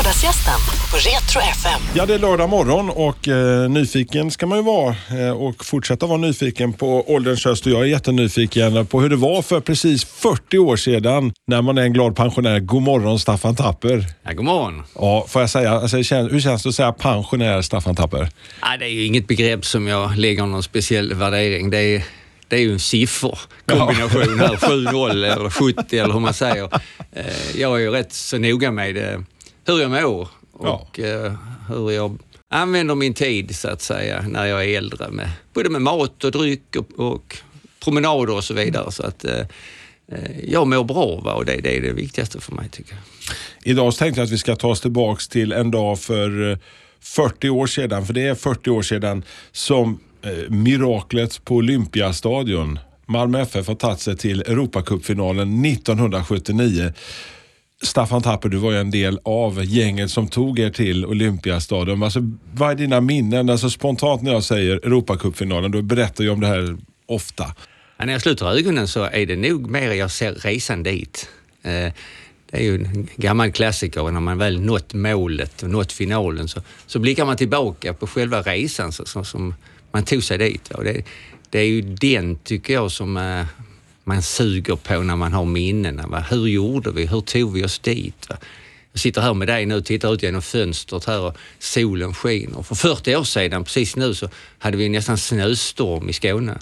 Lördagsgästen på Retro FM. Ja, det är lördag morgon och eh, nyfiken ska man ju vara eh, och fortsätta vara nyfiken på ålderns höst. Och jag är jättenyfiken på hur det var för precis 40 år sedan när man är en glad pensionär. God morgon Staffan Tapper. Ja, god morgon. Ja, får jag säga, alltså, hur känns det att säga pensionär Staffan Tapper? Ja, det är ju inget begrepp som jag lägger någon speciell värdering. Det är, det är ju en sifferkombination här, 7-0 eller 70 eller hur man säger. Eh, jag är ju rätt så noga med eh, hur jag mår och ja. hur jag använder min tid så att säga när jag är äldre. Med, både med mat och dryck och, och promenader och så vidare. Så att eh, jag mår bra va? och det, det är det viktigaste för mig tycker jag. Idag så tänkte jag att vi ska ta oss tillbaks till en dag för 40 år sedan, för det är 40 år sedan som eh, miraklet på Olympiastadion. Malmö FF har tagit sig till Europacupfinalen 1979. Staffan Tapper, du var ju en del av gänget som tog er till Olympiastadion. Alltså, vad är dina minnen? Alltså, spontant när jag säger Europacupfinalen, då berättar jag om det här ofta. Ja, när jag sluter ögonen så är det nog mer jag ser resan dit. Eh, det är ju en gammal klassiker. När man väl nått målet och nått finalen så, så blickar man tillbaka på själva resan så, så, som man tog sig dit. Och det, det är ju den, tycker jag, som eh, man suger på när man har minnena. Va? Hur gjorde vi? Hur tog vi oss dit? Va? Jag sitter här med dig nu och tittar ut genom fönstret här och solen skiner. För 40 år sedan, precis nu, så hade vi nästan snöstorm i Skåne.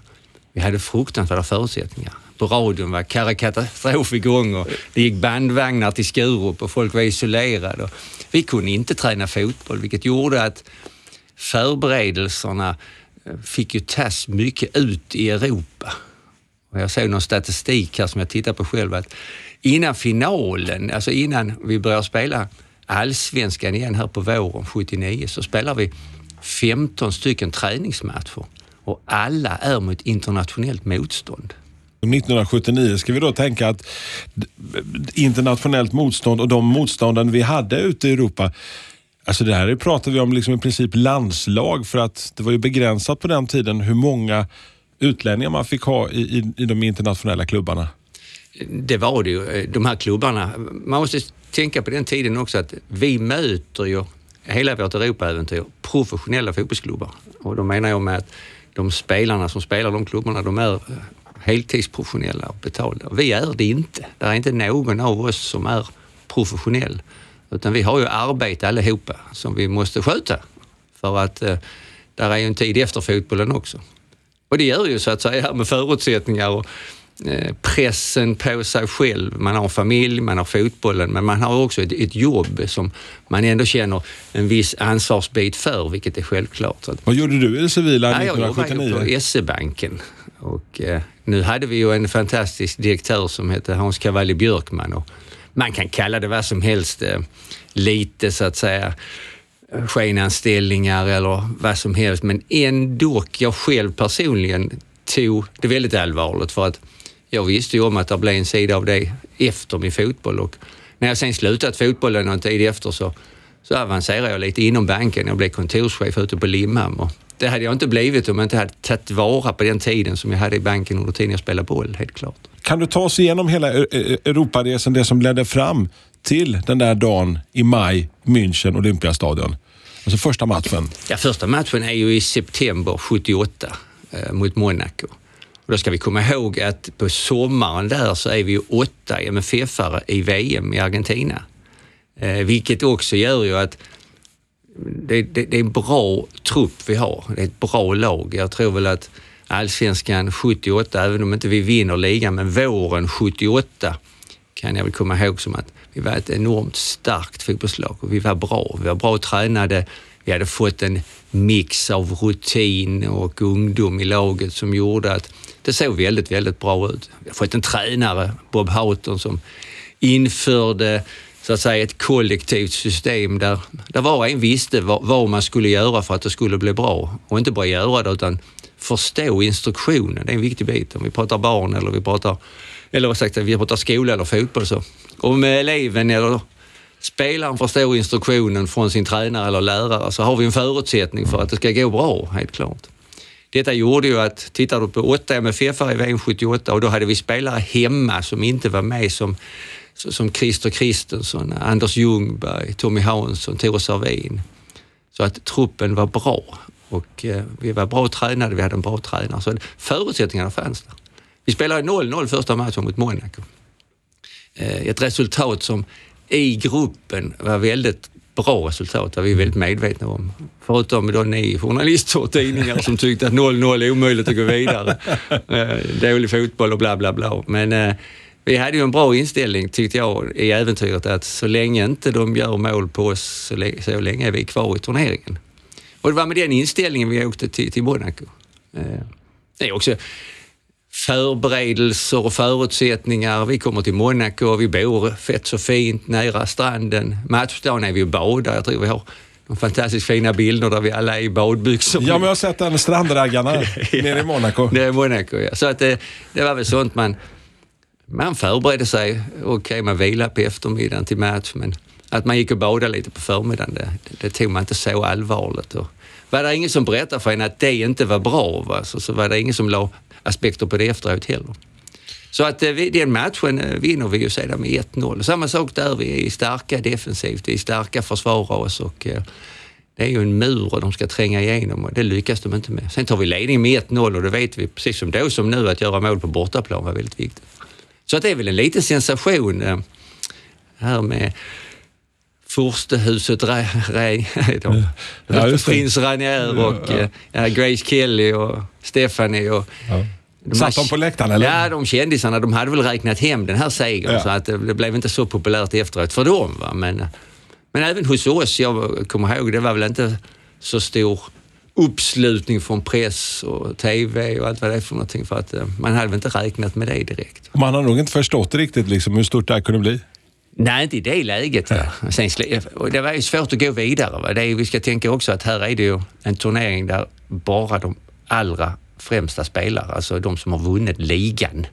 Vi hade fruktansvärda förutsättningar. På radion var karakatastrof igång och det gick bandvagnar till Skurup och folk var isolerade. Vi kunde inte träna fotboll, vilket gjorde att förberedelserna eh, fick ju tas mycket ut i Europa. Och jag såg någon statistik här som jag tittar på själv att innan finalen, alltså innan vi börjar spela allsvenskan igen här på våren 79 så spelar vi 15 stycken träningsmatcher och alla är mot internationellt motstånd. 1979 ska vi då tänka att internationellt motstånd och de motstånden vi hade ute i Europa Alltså det här pratar vi om liksom i princip landslag för att det var ju begränsat på den tiden hur många utlänningar man fick ha i, i, i de internationella klubbarna. Det var det ju. Eh, de här klubbarna, man måste tänka på den tiden också att vi möter ju hela vårt Europaäventyr professionella fotbollsklubbar. Och då menar jag med att de spelarna som spelar de klubbarna, de är eh, heltidsprofessionella och betalda. Vi är det inte. Det är inte någon av oss som är professionell. Utan vi har ju arbete allihopa som vi måste sköta. För att eh, där är ju en tid efter fotbollen också. Och det gör ju så att säga med förutsättningar och eh, pressen på sig själv. Man har familj, man har fotbollen, men man har också ett, ett jobb som man ändå känner en viss ansvarsbit för, vilket är självklart. Vad gjorde du i det civila 1979? Jag jobbade på SE-banken och eh, nu hade vi ju en fantastisk direktör som hette Hans Cavalli Björkman och man kan kalla det vad som helst, eh, lite så att säga skenanställningar eller vad som helst, men ändå, jag själv personligen tog det väldigt allvarligt för att jag visste ju om att det blev en sida av det efter min fotboll och när jag sen slutat fotbollen någon tid efter så, så avancerade jag lite inom banken. Jag blev kontorschef ute på Limhamn och det hade jag inte blivit om jag inte hade tagit vara på den tiden som jag hade i banken under tiden jag spelade boll, helt klart. Kan du ta oss igenom hela Europaresan, det som ledde fram till den där dagen i maj, München, Olympiastadion? Alltså första matchen. Ja, första matchen är ju i september 78 eh, mot Monaco. Och då ska vi komma ihåg att på sommaren där så är vi ju åtta MFF-are i VM i Argentina. Eh, vilket också gör ju att det, det, det, är en bra trupp vi har. Det är ett bra lag. Jag tror väl att allsvenskan 78, även om inte vi vinner ligan, men våren 78 kan jag väl komma ihåg som att vi var ett enormt starkt fotbollslag och vi var bra. Vi var bra tränade. Vi hade fått en mix av rutin och ungdom i laget som gjorde att det såg väldigt, väldigt bra ut. Vi har fått en tränare, Bob Houghton, som införde så att säga ett kollektivt system där, där var och en visste vad, vad, man skulle göra för att det skulle bli bra. Och inte bara göra det utan förstå instruktionen. Det är en viktig bit. Om vi pratar barn eller vi pratar, eller vad sagt, vi pratar skola eller fotboll så. Om eleven eller spelaren förstår instruktionen från sin tränare eller lärare så har vi en förutsättning för att det ska gå bra, helt klart. Detta gjorde ju att, tittar du på åtta MFF i VM 78 och då hade vi spelare hemma som inte var med som som Christer Kristensson, Anders Ljungberg, Tommy Hansson, Tore Servin. Så att truppen var bra och eh, vi var bra tränade, vi hade en bra tränare. Så förutsättningarna fanns där. Vi spelade 0-0 första matchen mot Monaco. Eh, ett resultat som i gruppen var väldigt bra resultat, var vi väldigt medvetna om. Förutom då ni journalister och tidningar som tyckte att 0-0 är omöjligt att gå vidare. Eh, dålig fotboll och bla bla bla. Men eh, vi hade ju en bra inställning, tyckte jag, i äventyret att så länge inte de gör mål på oss, så länge, är vi kvar i turneringen. Och det var med den inställningen vi åkte till, till Monaco. Det är också förberedelser och förutsättningar. Vi kommer till Monaco, vi bor fett så fint nära stranden. Matchdagen är vi och badar. Jag tror vi har fantastiskt fina bilder där vi alla är i badbyxor. Ja, men jag har sett den strandraggarna ja. nere i Monaco. Det är Monaco, ja. Så att det, det var väl sånt man, man förberedde sig. Okej, okay, man vilade på eftermiddagen till match, men att man gick och badade lite på förmiddagen, det, det tog man inte så allvarligt. Och var det ingen som berättade för en att det inte var bra, va? Så, så var det ingen som la aspekter på det efteråt heller. Så att eh, den matchen eh, vinner vi ju sedan med 1-0. Samma sak där, vi är starka defensivt, vi är starka försvarar oss och eh, det är ju en mur och de ska tränga igenom och det lyckas de inte med. Sen tar vi ledning med 1-0 och då vet vi precis som då som nu att göra mål på bortaplan var väldigt viktigt. Så att det är väl en liten sensation här med Furstehuset ja, Prins Ranier och ja. Grace Kelly och Stephanie och ja. Satt de på läktaren eller? Ja, de kändisarna de hade väl räknat hem den här segern ja. så att det blev inte så populärt efteråt för dem. Va? Men, men även hos oss, jag kommer ihåg, det var väl inte så stor uppslutning från press och TV och allt vad det är för någonting för att eh, man hade väl inte räknat med det direkt. Man har nog inte förstått riktigt liksom hur stort det här kunde bli. Nej, inte i det läget. Ja. Sen, det var ju svårt att gå vidare. Va? Det är, vi ska tänka också att här är det ju en turnering där bara de allra främsta spelare, alltså de som har vunnit ligan.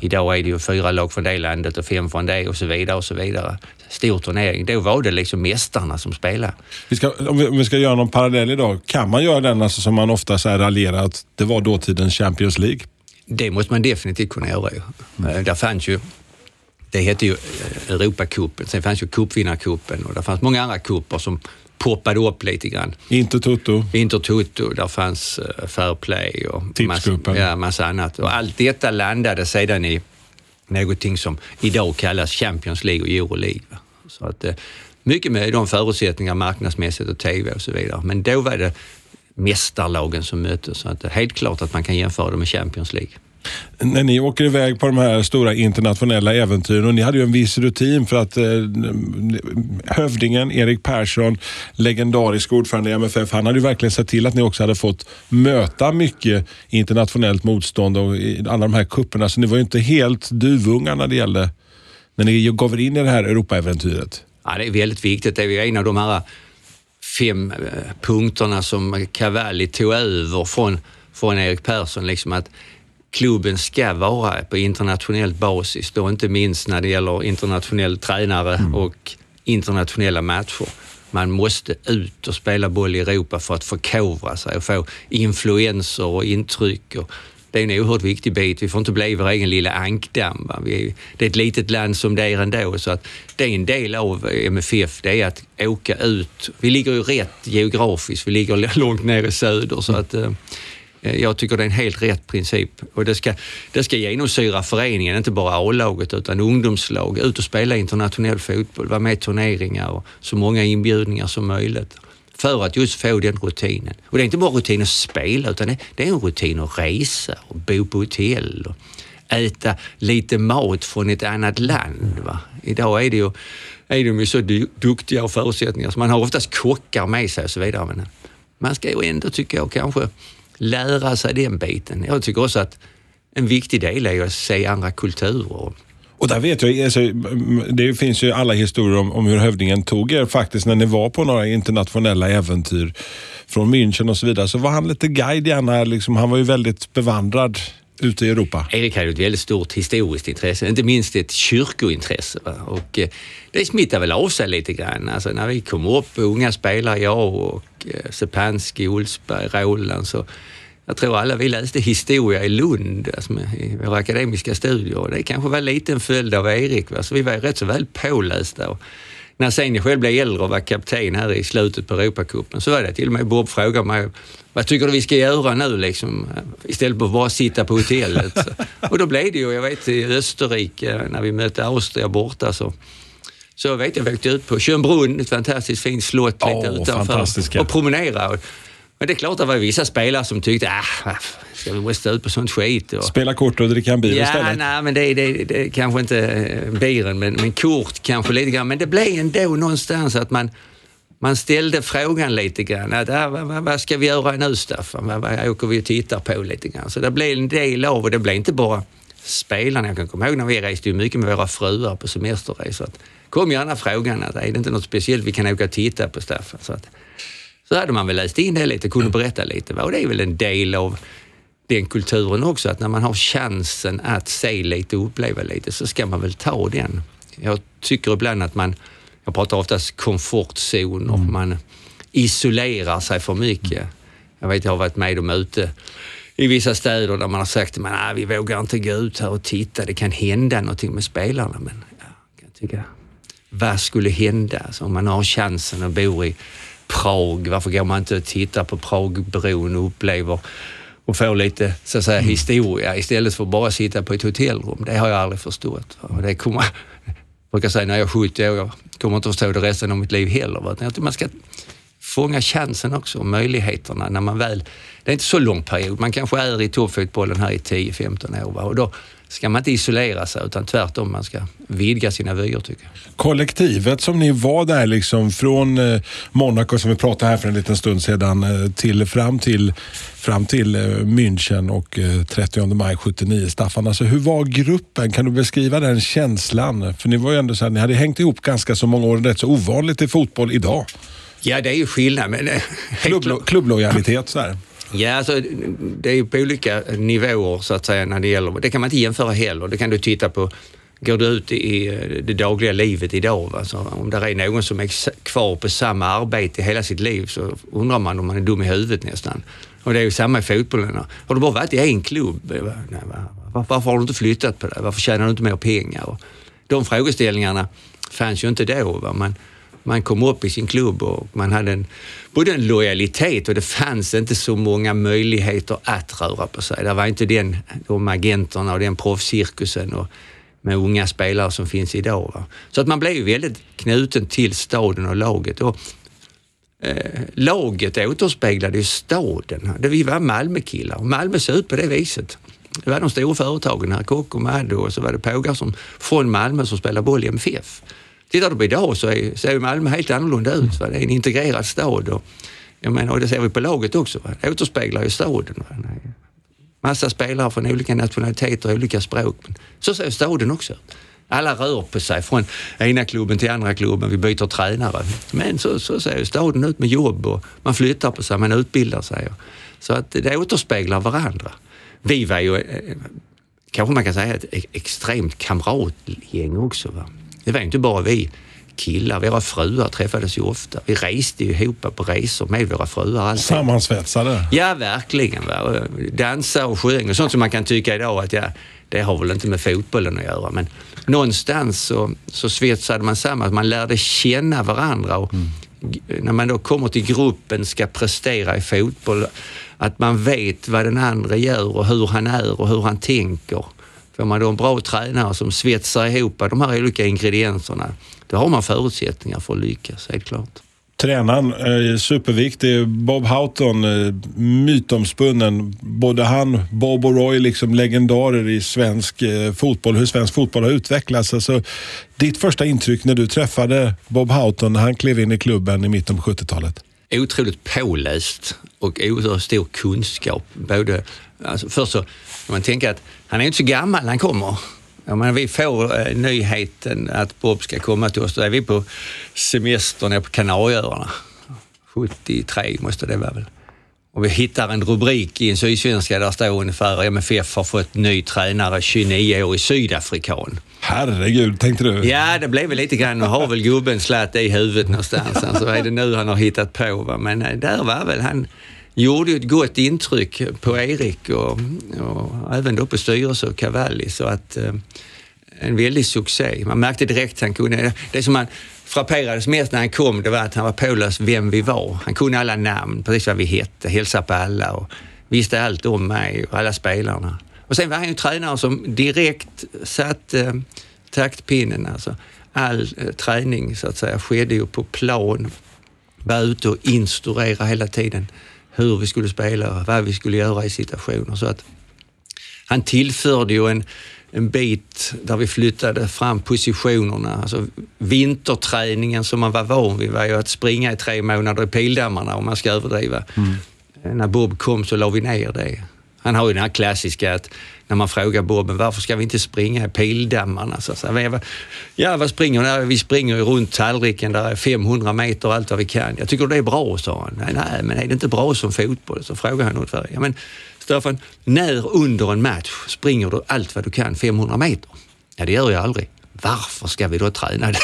Idag är det ju fyra lag från det landet och fem från det och så vidare och så vidare. Stor turnering. Då var det liksom mästarna som spelade. Vi ska, om, vi, om vi ska göra någon parallell idag, kan man göra den alltså som man ofta så här raljerar att det var dåtidens Champions League? Det måste man definitivt kunna göra. Mm. Där fanns ju det hette ju eh, Europacupen, sen fanns ju cupvinnarcupen och det fanns många andra cuper som poppade upp lite grann. Intertoto. Intertoto, där fanns uh, Fairplay och Tipsgruppen. massa, ja, massa annat. Och allt detta landade sedan i någonting som idag kallas Champions League och Euroleague. Så att, uh, mycket med de förutsättningar marknadsmässigt och TV och så vidare. Men då var det mästarlagen som möttes. Så att, uh, helt klart att man kan jämföra det med Champions League när ni åker iväg på de här stora internationella äventyren och ni hade ju en viss rutin för att eh, hövdingen Erik Persson, legendarisk ordförande i MFF, han hade ju verkligen sett till att ni också hade fått möta mycket internationellt motstånd och i alla de här kupperna. Så ni var ju inte helt duvungar när det gällde när ni gav er in i det här Europaäventyret. Ja, det är väldigt viktigt. Det är ju en av de här fem eh, punkterna som Cavalli tog över från, från Erik Persson. Liksom att klubben ska vara på internationell basis, då inte minst när det gäller internationell tränare mm. och internationella matcher. Man måste ut och spela boll i Europa för att förkovra sig och få influenser och intryck. Och det är en oerhört viktig bit. Vi får inte bli vår egen lilla ankdamm. Vi, det är ett litet land som det är ändå, så att det är en del av MFF, det är att åka ut. Vi ligger ju rätt geografiskt, vi ligger långt ner i söder, så att Eh, Eh, jag tycker det är en helt rätt princip och det ska, det ska genomsyra föreningen, inte bara A-laget utan ungdomslag. Ut och spela internationell fotboll, vara med i turneringar och så många inbjudningar som möjligt. För att just få den rutinen. Och det är inte bara rutin att spela utan det, är en rutin att resa och bo på hotell och äta lite mat från ett annat land. Va? Idag är det ju är de ju så duktiga och förutsättningar så man har oftast kockar med sig och så vidare. Men man ska ju ändå, tycker jag, kanske lära sig den biten. Jag tycker också att en viktig del är att se andra kulturer. Och där vet jag, alltså, det finns ju alla historier om, om hur hövdingen tog er faktiskt när ni var på några internationella äventyr från München och så vidare. Så var han lite guide gärna, liksom, han var ju väldigt bevandrad ute i Europa? Erik hade ett väldigt stort historiskt intresse, inte minst ett kyrkointresse. Va? Och, eh, det smittade väl av sig lite grann. Alltså, när vi kom upp, unga spelare, jag och Eh, Sepansky, Olsberg, Roland, så Jag tror alla vi läste historia i Lund, alltså i våra akademiska studier. Det kanske var lite en följd av Erik. Va? Så vi var rätt så väl pålästa. Och när sen jag själv blev äldre och var kapten här i slutet på Europacupen så var det till och med Bob frågade mig vad tycker du vi ska göra nu liksom? Istället för att bara sitta på hotellet. och då blev det ju, jag vet i Österrike när vi mötte Austria borta så så vet jag, vi åkte ut på Schönbrunn, ett fantastiskt fint slott lite Åh, utanför fantastiska. och promenera. Men det är klart att det var vissa spelare som tyckte, ah, ska vi måste ut på sånt skit? Och, Spela kort och dricka en bil Ja, istället. nej, men det, det, kanske inte eh, biren, men, men kort kanske lite grann. Men det blev ändå någonstans att man, man ställde frågan lite grann. Att, ah, vad, vad, vad ska vi göra nu Staffan? Vad, vad åker vi och tittar på lite grann? Så det blev en del av och det blev inte bara spelarna. Jag kan komma ihåg när vi reste mycket med våra fruar på semesterresor. Att, kom gärna frågan att är det inte något speciellt vi kan åka och titta på Staffan? Så, att, så hade man väl läst in det lite, kunde berätta lite. va? Och det är väl en del av den kulturen också, att när man har chansen att se lite och uppleva lite så ska man väl ta den. Jag tycker ibland att man, jag pratar oftast komfortzoner, man isolerar sig för mycket. Jag vet, jag har varit med om ute i vissa städer där man har sagt att vi vågar inte gå ut här och titta, det kan hända någonting med spelarna. Men ja, kan tycka, vad skulle hända alltså, om man har chansen och bor i Prag? Varför går man inte och tittar på Pragbron och upplever och får lite så att säga, historia istället för att bara sitta på ett hotellrum? Det har jag aldrig förstått. Och det kommer, jag brukar säga när jag är 70 år, jag kommer inte förstå det resten av mitt liv heller. va. Man ska fånga chansen också och möjligheterna när man väl... Det är inte så lång period. Man kanske är i toppfotbollen här i 10-15 år va? och då ska man inte isolera sig utan tvärtom, man ska vidga sina vyer tycker jag. Kollektivet som ni var där liksom från eh, Monaco som vi pratade här för en liten stund sedan eh, till fram till, fram till eh, München och 30 maj 79. Staffan, alltså hur var gruppen? Kan du beskriva den känslan? För ni var ju ändå så här, ni hade hängt ihop ganska så många år, rätt så ovanligt i fotboll idag. Ja, det är ju skillnad. Men, eh, helt Klubb, klart. klubblojalitet så här. Ja, alltså, det är ju på olika nivåer så att säga när det gäller. Det kan man inte jämföra heller. Det kan du titta på. Går du ut i eh, det dagliga livet idag, va? Så om det är någon som är kvar på samma arbete hela sitt liv så undrar man om man är dum i huvudet nästan. Och det är ju samma i fotbollen. Har du bara varit i en klubb? Nej, va? Var- varför har du inte flyttat på det? Varför tjänar du inte mer pengar? Och de frågeställningarna fanns ju inte då. Va? Man, man kom upp i sin klubb och man hade en, både en lojalitet och det fanns inte så många möjligheter att röra på sig. Det var inte den, de agenterna och den proffscirkusen och med unga spelare som finns idag. Va? Så att man blev ju väldigt knuten till staden och laget. Och, eh, laget återspeglade ju staden. Det- Vi var Malmökillar och Malmö såg ut på det viset. Det var de stora företagen här, Kockum, Addo och så var det pågar som, från Malmö som spelade boll i MFF. Tittar du på idag så är, ser ju Malmö helt annorlunda ut. Va? Det är en integrerad stad och, jag menar, och det ser vi på laget också. Va? Det återspeglar ju staden. Va? Massa spelare från olika nationaliteter och olika språk. Men så ser staden också ut. Alla rör på sig från ena klubben till andra klubben. Vi byter tränare. Men så, så ser ju staden ut med jobb och man flyttar på sig, man utbildar sig. Så att det återspeglar varandra. Vi var ju, eh, eh, kanske man kan säga, ett e- extremt kamratgäng också. Va? Det var inte bara vi killar, våra fruar träffades ju ofta. Vi reste ju ihop på resor med våra fruar. alltid. Sammansvetsade. Ja, verkligen. Va? Dansa och sjöng och sånt som man kan tycka idag att ja, det har väl inte med fotbollen att göra. Men någonstans så, så svetsade man samman, man lärde känna varandra. Och g- När man då kommer till gruppen ska prestera i fotboll, att man vet vad den andra gör och hur han är och hur han tänker. Får man då en bra tränare som svetsar ihop de här olika ingredienserna, då har man förutsättningar för att lyckas, helt klart. Tränaren, eh, superviktig. Bob Houghton, eh, mytomspunnen. Både han, Bob och Roy, liksom legendarer i svensk eh, fotboll. Hur svensk fotboll har utvecklats. Alltså, ditt första intryck när du träffade Bob Houghton när han klev in i klubben i mitten på 70-talet? otroligt påläst och oerhört stor kunskap. Både, alltså först så man tänka att han är inte så gammal när han kommer. Jag menar, vi får eh, nyheten att Bob ska komma till oss. Då är vi på semester nere på Kanarieöarna. 73 måste det vara väl. Och vi hittar en rubrik i en sydsvenska där står ungefär MFF har fått ny tränare, 29 år i Sydafrikan. Herregud, tänkte du? Ja, det blev väl lite grann. Nu har väl gubben slatt i huvudet någonstans. Så är det nu han har hittat på. Va? Men eh, där var väl han gjorde ju ett gott intryck på Erik och, och även då på styrelse och Cavalli. Så att eh, en väldig succé. Man märkte direkt att han kunde... Det som man frapperades mest när han kom, det var att han var påläst vem vi var. Han kunde alla namn, precis vad vi hette, hälsade på alla och visste allt om mig och alla spelarna. Och sen var han ju tränare som direkt satte eh, taktpinnen. Alltså. All eh, träning så att säga skedde ju på plan. Var ute och instruera hela tiden hur vi skulle spela och vad vi skulle göra i situationer. Så att han tillförde ju en, en bit där vi flyttade fram positionerna. Alltså vinterträningen som man var van vid var ju att springa i tre månader i pildammarna om man ska överdriva. Mm. När Bob kom så la vi ner det. Han har ju den här klassiska att när man frågar Bob, varför ska vi inte springa i pildammarna? Så, så, ja, vad springer vi? Vi springer ju runt tallriken, där är 500 meter allt vad vi kan. Jag tycker det är bra, sa han. Nej, nej men är det inte bra som fotboll? Så frågade han ungefär. Ja, men Staffan, när under en match springer du allt vad du kan 500 meter? Ja, det gör jag aldrig. Varför ska vi då träna det?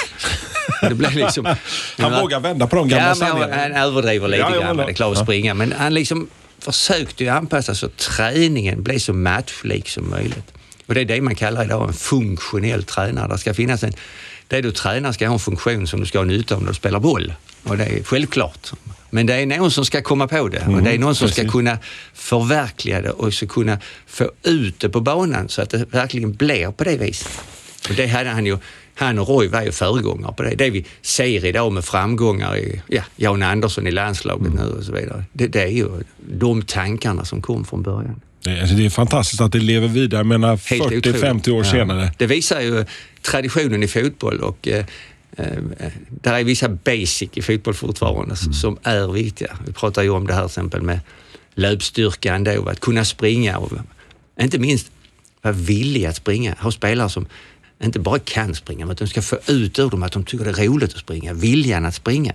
det blir liksom, han vågar vända på de gamla ja, sanningarna. Han överdriver lite ja, grann, det är klart att springa. Men han liksom försökte ju anpassa så att träningen blev så matchlik som möjligt. Och det är det man kallar idag en funktionell tränare. Det ska finnas en, det du tränar ska ha en funktion som du ska ha nytta av när du spelar boll. Och det är självklart. Men det är någon som ska komma på det mm, och det är någon som ska kunna förverkliga det och ska kunna få ut det på banan så att det verkligen blir på det viset. Och det hade han ju han och Roy var ju föregångare på det. Det vi ser idag med framgångar i ja, Jan Andersson i landslaget mm. nu och så vidare. Det, det, är ju de tankarna som kom från början. Det, alltså det är fantastiskt att det lever vidare, jag menar 40-50 år ja. senare. Det visar ju traditionen i fotboll och eh, eh, där är vissa basic i fotboll fortfarande mm. som är viktiga. Vi pratar ju om det här till exempel med löpstyrkan då, att kunna springa och inte minst vara villig att springa. Ha spelare som inte bara kan springa, men att de ska få ut ur dem att de tycker det är roligt att springa, viljan att springa.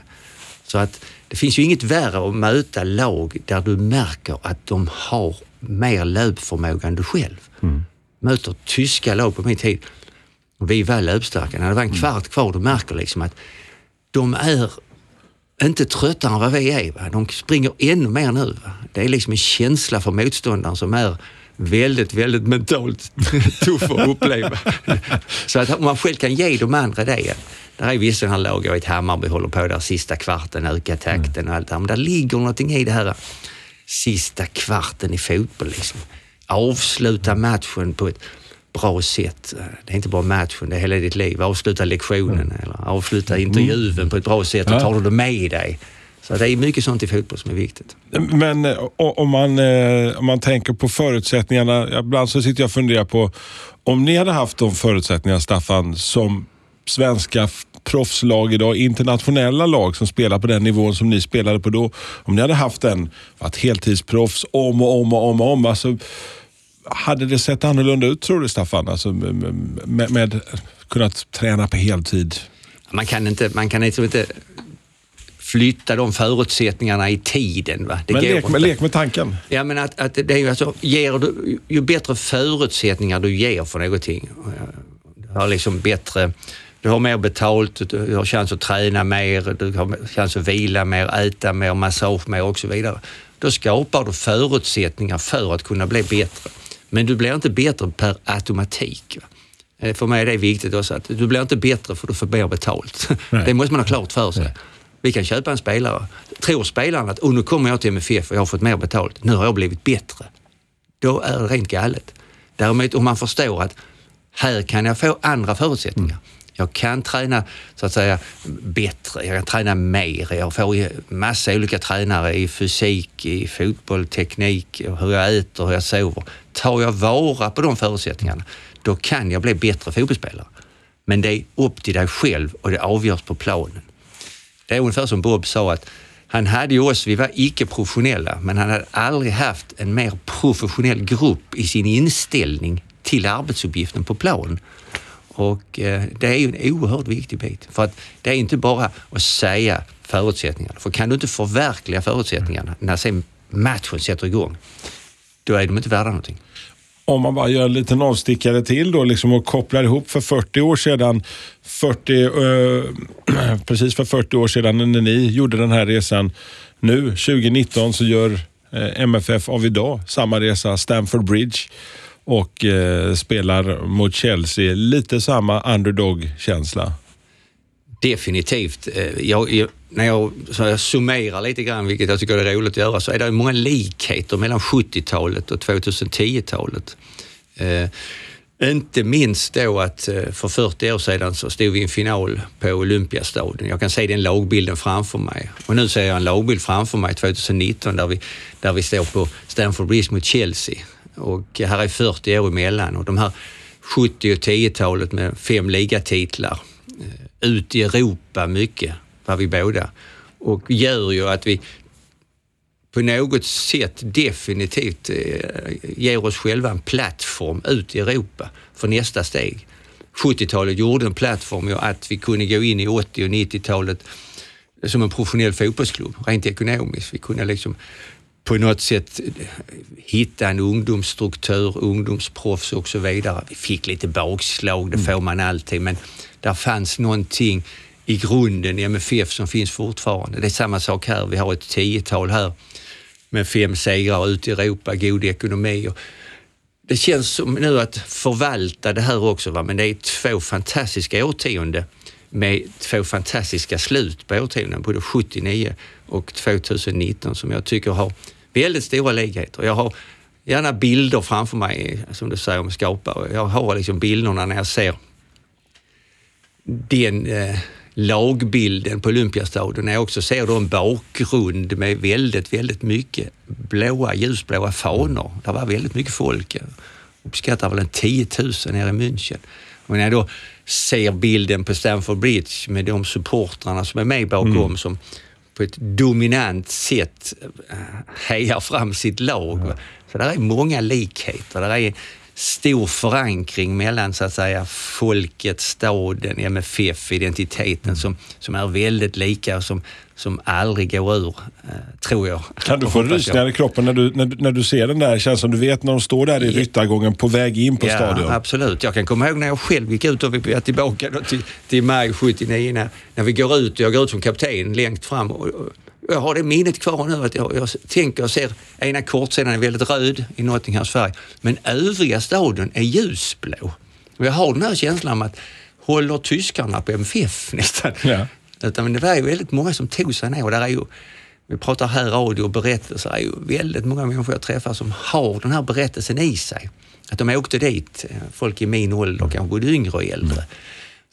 Så att det finns ju inget värre att möta lag där du märker att de har mer löpförmåga än du själv. Mm. Möter tyska lag på min tid vi var löpstarka. När det var en mm. kvart kvar, du märker liksom att de är inte tröttare än vad vi är. Va? De springer ännu mer nu. Va? Det är liksom en känsla för motståndaren som är väldigt, väldigt mentalt tuff att uppleva. Så att man själv kan ge de andra det. Där är vissa här lag, i Hammarby håller på där sista kvarten, öka takten och allt det här. Men där ligger någonting i det här sista kvarten i fotboll. Liksom. Avsluta matchen på ett bra sätt. Det är inte bara matchen, det är hela ditt liv. Avsluta lektionen mm. eller avsluta intervjun på ett bra sätt och tar du det med dig. Så det är mycket sånt i fotboll som är viktigt. Men eh, om man, eh, om man tänker på förutsättningarna. Ibland så sitter jag och funderar på om ni hade haft de förutsättningarna, Staffan, som svenska proffslag idag, internationella lag som spelar på den nivån som ni spelade på då. Om ni hade haft den, varit heltidsproffs om och om och om och om. Alltså, hade det sett annorlunda ut tror du Staffan? Alltså, med, med kunnat träna på heltid? Man kan inte, man kan liksom inte flytta de förutsättningarna i tiden. Va? Det men lek med, lek med tanken. Ja, men att, att det är ju alltså, ger du, ju bättre förutsättningar du ger för någonting, du har liksom bättre du har mer betalt, du har chans att träna mer, du har chans att vila mer, äta mer, massage mer och så vidare. Då skapar du förutsättningar för att kunna bli bättre. Men du blir inte bättre per automatik. Va? Eh, för mig är det viktigt också att du blir inte bättre för att du får mer betalt. Nej. Det måste man ha klart för sig. Nej. Vi kan köpa en spelare. Tror spelaren att oh, nu kommer jag till MFF och jag har fått mer betalt, nu har jag blivit bättre. Då är det rent galet. Däremot om man förstår att här kan jag få andra förutsättningar. Mm. Jag kan träna så att säga bättre, jag kan träna mer. Jag får massa olika tränare i fysik, i fotboll, teknik, hur jag äter, hur jag sover. Tar jag vara på de förutsättningarna, då kan jag bli bättre fotbollsspelare. Men det är upp till dig själv och det avgörs på planen. Det är ungefär som Bob sa att han hade ju oss, vi var icke-professionella, men han hade aldrig haft en mer professionell grupp i sin inställning till arbetsuppgiften på plan. Och eh, det är ju en oerhört viktig bit. För att det är inte bara att säga förutsättningarna. För kan du inte förverkliga förutsättningarna när sen matchen sätter igång, då är de inte värda någonting om man bara gör en liten avstickare till då liksom och kopplar ihop för 40 år sedan, 40, eh, precis för 40 år sedan när ni gjorde den här resan. Nu 2019 så gör Eh, MFF av idag, samma resa, Stamford Bridge och eh, spelar mot Chelsea. Lite samma underdog-känsla. Definitivt. Eh, jag, jag, när jag, så jag summerar lite grann, vilket jag tycker är roligt att göra, så är det många likheter mellan 70-talet och 2010-talet. Eh, inte minst då att eh, för 40 år sedan så stod vi i en final på Olympiastadion. Jag kan se den lagbilden framför mig. Och nu ser jag en lagbild framför mig 2019 där vi, där vi står på Stamford Bridge mot Chelsea. Och här är 40 år emellan och de här 70 och 10-talet med fem ligatitlar eh, ut i Europa mycket, var vi båda. Och gör ju att vi på något sätt definitivt eh, ger oss själva en plattform ut i Europa för nästa steg. 70-talet gjorde en plattform att vi kunde gå in i 80 och 90-talet som en professionell fotbollsklubb, rent ekonomiskt. Vi kunde liksom på något sätt hitta en ungdomsstruktur, ungdomsproffs och så vidare. Vi fick lite bakslag, det får man alltid, men där fanns någonting i grunden i MFF som finns fortfarande. Det är samma sak här, vi har ett tiotal här med fem segrar ute i Europa, god ekonomi. Och det känns som nu att förvalta det här också, va? men det är två fantastiska årtionden med två fantastiska slut på årtionden, både 79 och 2019 som jag tycker har väldigt stora likheter. Jag har gärna bilder framför mig, som du säger, om skapa. Jag har liksom bilderna när jag ser den eh, lagbilden på Olympiastadion. Jag också ser då en bakgrund med väldigt, väldigt mycket blåa, ljusblåa fanor. Det var väldigt mycket folk. Jag uppskattar väl en 10 000 nere i München. Och när jag då ser bilden på Stamford Bridge med de supportrarna som är med bakom mm. som på ett dominant sätt eh, hejar fram sitt lag. Mm. Så där är många likheter. Där är stor förankring mellan så att säga folket, staden, MFF, identiteten som, som är väldigt lika och som, som aldrig går ur, eh, tror jag. Kan du få rysningar i kroppen när du, när, när du ser den där känslan? Du vet när de står där i ryttargången på väg in på ja, stadion. Absolut. Jag kan komma ihåg när jag själv gick ut och vi är tillbaka till, till maj 79 när, när vi går ut, jag går ut som kapten längst fram och, och jag har det minnet kvar nu att jag, jag tänker och ser ena kortsidan är väldigt röd i Nottinghams färg, men övriga stadion är ljusblå. Och jag har den här känslan om att håller tyskarna på MFF nästan? Ja. Utan, det var ju väldigt många som tog sig ner och där är ju, vi pratar här radio och berättelser, det är ju väldigt många människor jag träffar som har den här berättelsen i sig. Att de åkte dit, folk i min ålder, kanske både yngre och äldre. Mm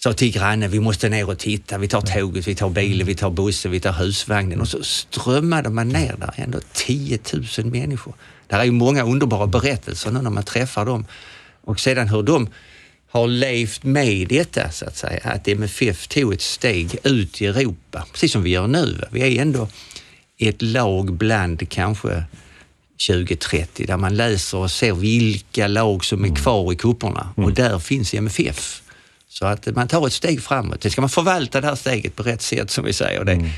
sa till grannen, vi måste ner och titta. Vi tar tåget, vi tar bilen, vi tar bussen, vi tar husvagnen. Och så strömmade man ner där, ändå 10 000 människor. Det är ju många underbara berättelser nu när man träffar dem. Och sedan hur de har levt med detta, så att säga. Att MFF tog ett steg ut i Europa, precis som vi gör nu. Vi är ändå ett lag bland kanske 20-30 där man läser och ser vilka lag som är kvar i kupperna och där finns MFF. Så att man tar ett steg framåt. Det ska man förvalta det här steget på rätt sätt som vi säger. Det, mm.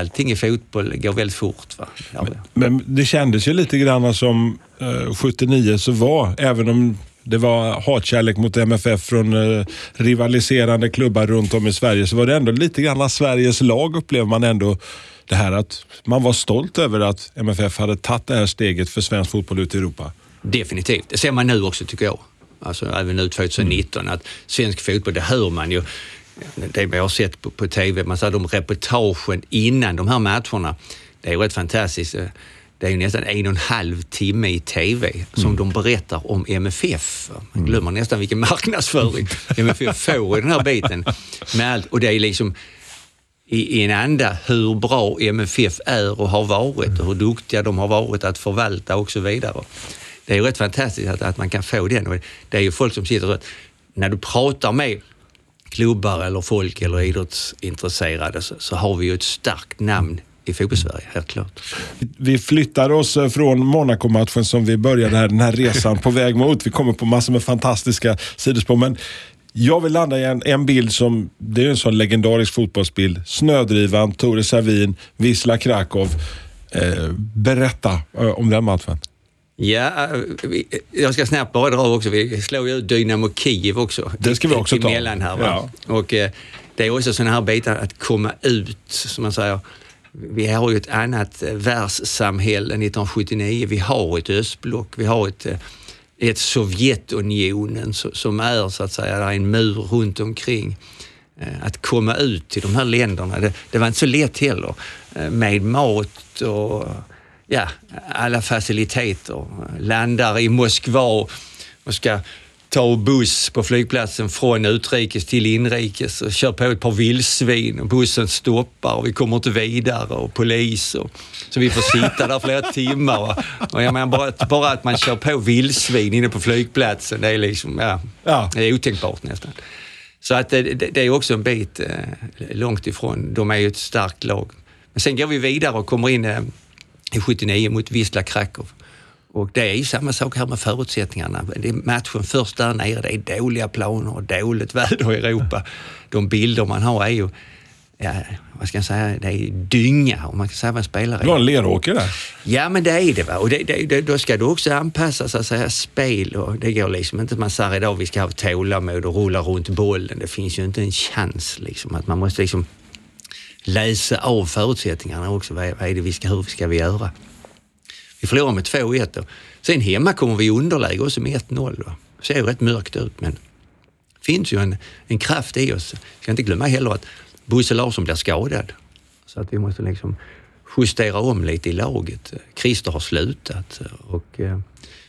Allting i fotboll går väldigt fort. Ja. Men, men, det kändes ju lite grann som eh, 79 så var, även om det var hatkärlek mot MFF från eh, rivaliserande klubbar runt om i Sverige, så var det ändå lite grann Sveriges lag upplever man ändå det här att man var stolt över att MFF hade tagit det här steget för svensk fotboll ut i Europa. Definitivt. Det ser man nu också tycker jag alltså även nu 2019, mm. att svensk fotboll, det hör man ju, det vi har sett på, på TV, man ser de reportagen innan de här matcherna, det är rätt fantastiskt. Det är ju nästan en och en halv timme i TV som mm. de berättar om MFF. Man mm. glömmer mm. nästan vilken marknadsföring MFF får i den här biten. Med allt, och det är liksom i, i en anda hur bra MFF är och har varit och hur duktiga de har varit att förvalta och så vidare det är ju rätt fantastiskt att, att man kan få den. Och det är ju folk som sitter och när du pratar med klubbar eller folk eller idrottsintresserade så, så har vi ju ett starkt namn i fotbollssverige, helt klart. Vi flyttar oss eh, från Monaco-matchen som vi började här, den här resan på väg mot. Vi kommer på massor med fantastiska sidospår. Men jag vill landa i en, en bild som, det är en sån legendarisk fotbollsbild. Snödrivan, Tore Savin, Wisla Krakow. Eh, berätta eh, om den matchen. Ja, jag ska snabbt bara dra också. Vi slår ju ut Dynamo Kiev också. Det ska vi också ta. Emellan här, va? Ja. Och eh, det är också sådana här bitar att komma ut, som man säger. vi har ju ett annat eh, världssamhälle 1979. Vi har ett östblock, vi har ett, eh, ett Sovjetunionen som är så att säga, där är en mur runt omkring. Eh, att komma ut till de här länderna, det, det var inte så lätt heller med mat och ja, alla faciliteter. Landar i Moskva och ska ta buss på flygplatsen från utrikes till inrikes och kör på ett par vildsvin och bussen stoppar och vi kommer inte vidare och polis och, så vi får sitta där flera timmar. Och, och jag menar bara, bara att man kör på vildsvin inne på flygplatsen, det är liksom, ja, ja. det är otänkbart nästan. Så att det, det, är också en bit eh, långt ifrån. De är ju ett starkt lag. Men sen går vi vidare och kommer in eh, i 79 mot Wisla Krakow. Och det är ju samma sak här med förutsättningarna. Det är matchen först där nere, det är dåliga planer och dåligt väder i Europa. De bilder man har är ju, ja, vad ska jag säga, det är dynga om man kan säga vad en spelare är. Du har en leråker där. Ja, men det är det. Va? Och det, det, då ska du också anpassa så att säga, spel och det går liksom inte. Man säger idag vi ska ha tålamod och rulla runt bollen. Det finns ju inte en chans liksom. Att man måste liksom läsa av förutsättningarna också. Vad är, vad är det vi ska, hur ska vi göra? Vi förlorar med 2-1 sen hemma kommer vi i underläge också med 1-0. Det ser ju rätt mörkt ut men det finns ju en, en kraft i oss. Vi ska inte glömma heller att Bosse Larsson blir skadad. Så att vi måste liksom justera om lite i laget. Christer har slutat och eh,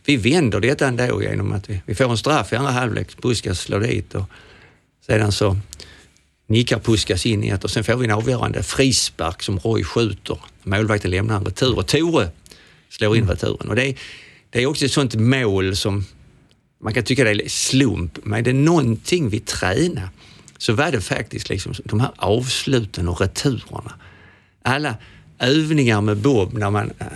vi vänder detta ändå genom att vi, vi får en straff i andra halvlek. Buskas slår dit och sedan så nickar Puskas in i ett och sen får vi en avgörande frispark som Roy skjuter. Målvakten lämnar en retur och Tore slår in returen. Och det, är, det är också ett sånt mål som man kan tycka det är slump, men det är någonting vi tränar så var det faktiskt liksom de här avsluten och returerna. Alla övningar med Bob när man, eh,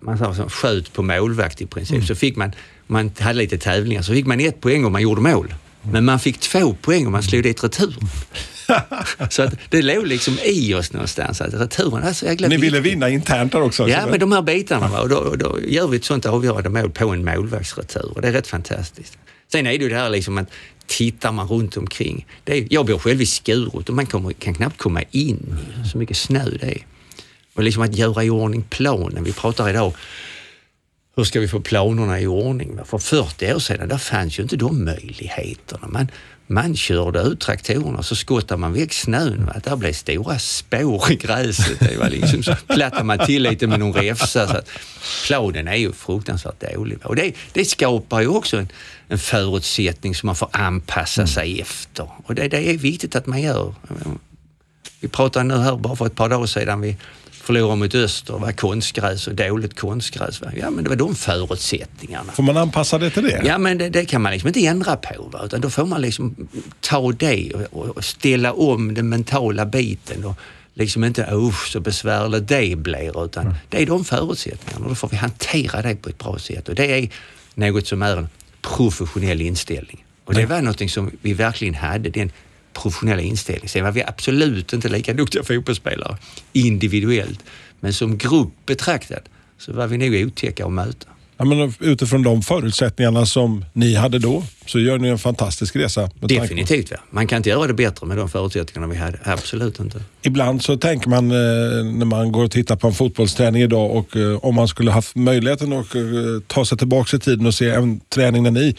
man så, sköt på målvakt i princip, mm. så fick man, man hade lite tävlingar, så fick man ett poäng om man gjorde mål. Men man fick två poäng om man slog dit returen. så att det låg liksom i oss någonstans att returen är så jäkla Ni ville vinna internt där också? Ja, med de här bitarna. Och då, då gör vi ett sånt avgörande mål på en målvaktsretur och det är rätt fantastiskt. Sen är det ju det här liksom att tittar man runt omkring. Det är, jag bor själv i Skurup och man kommer, kan knappt komma in, så mycket snö det är. Och liksom att göra i ordning planen. Vi pratar idag hur ska vi få planerna i ordning? För 40 år sedan där fanns ju inte de möjligheterna. Man, man körde ut traktorerna och så skottade man väck snön. Va? Där blev stora spår i gräset. Det var liksom, så plattade man till lite med någon. Så att planen är ju fruktansvärt dålig. Och det, det skapar ju också en, en förutsättning som man får anpassa sig mm. efter. Och det, det är viktigt att man gör. Vi pratade nu här bara för ett par dagar sedan. Vi, förlorade mot Öster, var konstgräs och dåligt konstgräs. Ja, men det var de förutsättningarna. Får man anpassa det till det? Ja, men det, det kan man liksom inte ändra på. Va? Utan då får man liksom ta det och, och ställa om den mentala biten. Och, liksom inte usch så besvärligt det blir utan mm. det är de förutsättningarna och då får vi hantera det på ett bra sätt och det är något som är en professionell inställning. Och det var något som vi verkligen hade, den professionella inställning. Sen var vi absolut inte lika duktiga fotbollsspelare individuellt, men som grupp betraktad så var vi nog otäcka att möta. Ja, men utifrån de förutsättningarna som ni hade då så gör ni en fantastisk resa. Definitivt. Ja. Man kan inte göra det bättre med de förutsättningarna vi hade. Absolut inte. Ibland så tänker man eh, när man går och tittar på en fotbollsträning idag och eh, om man skulle haft möjligheten att eh, ta sig tillbaka i tiden och se en träning när ni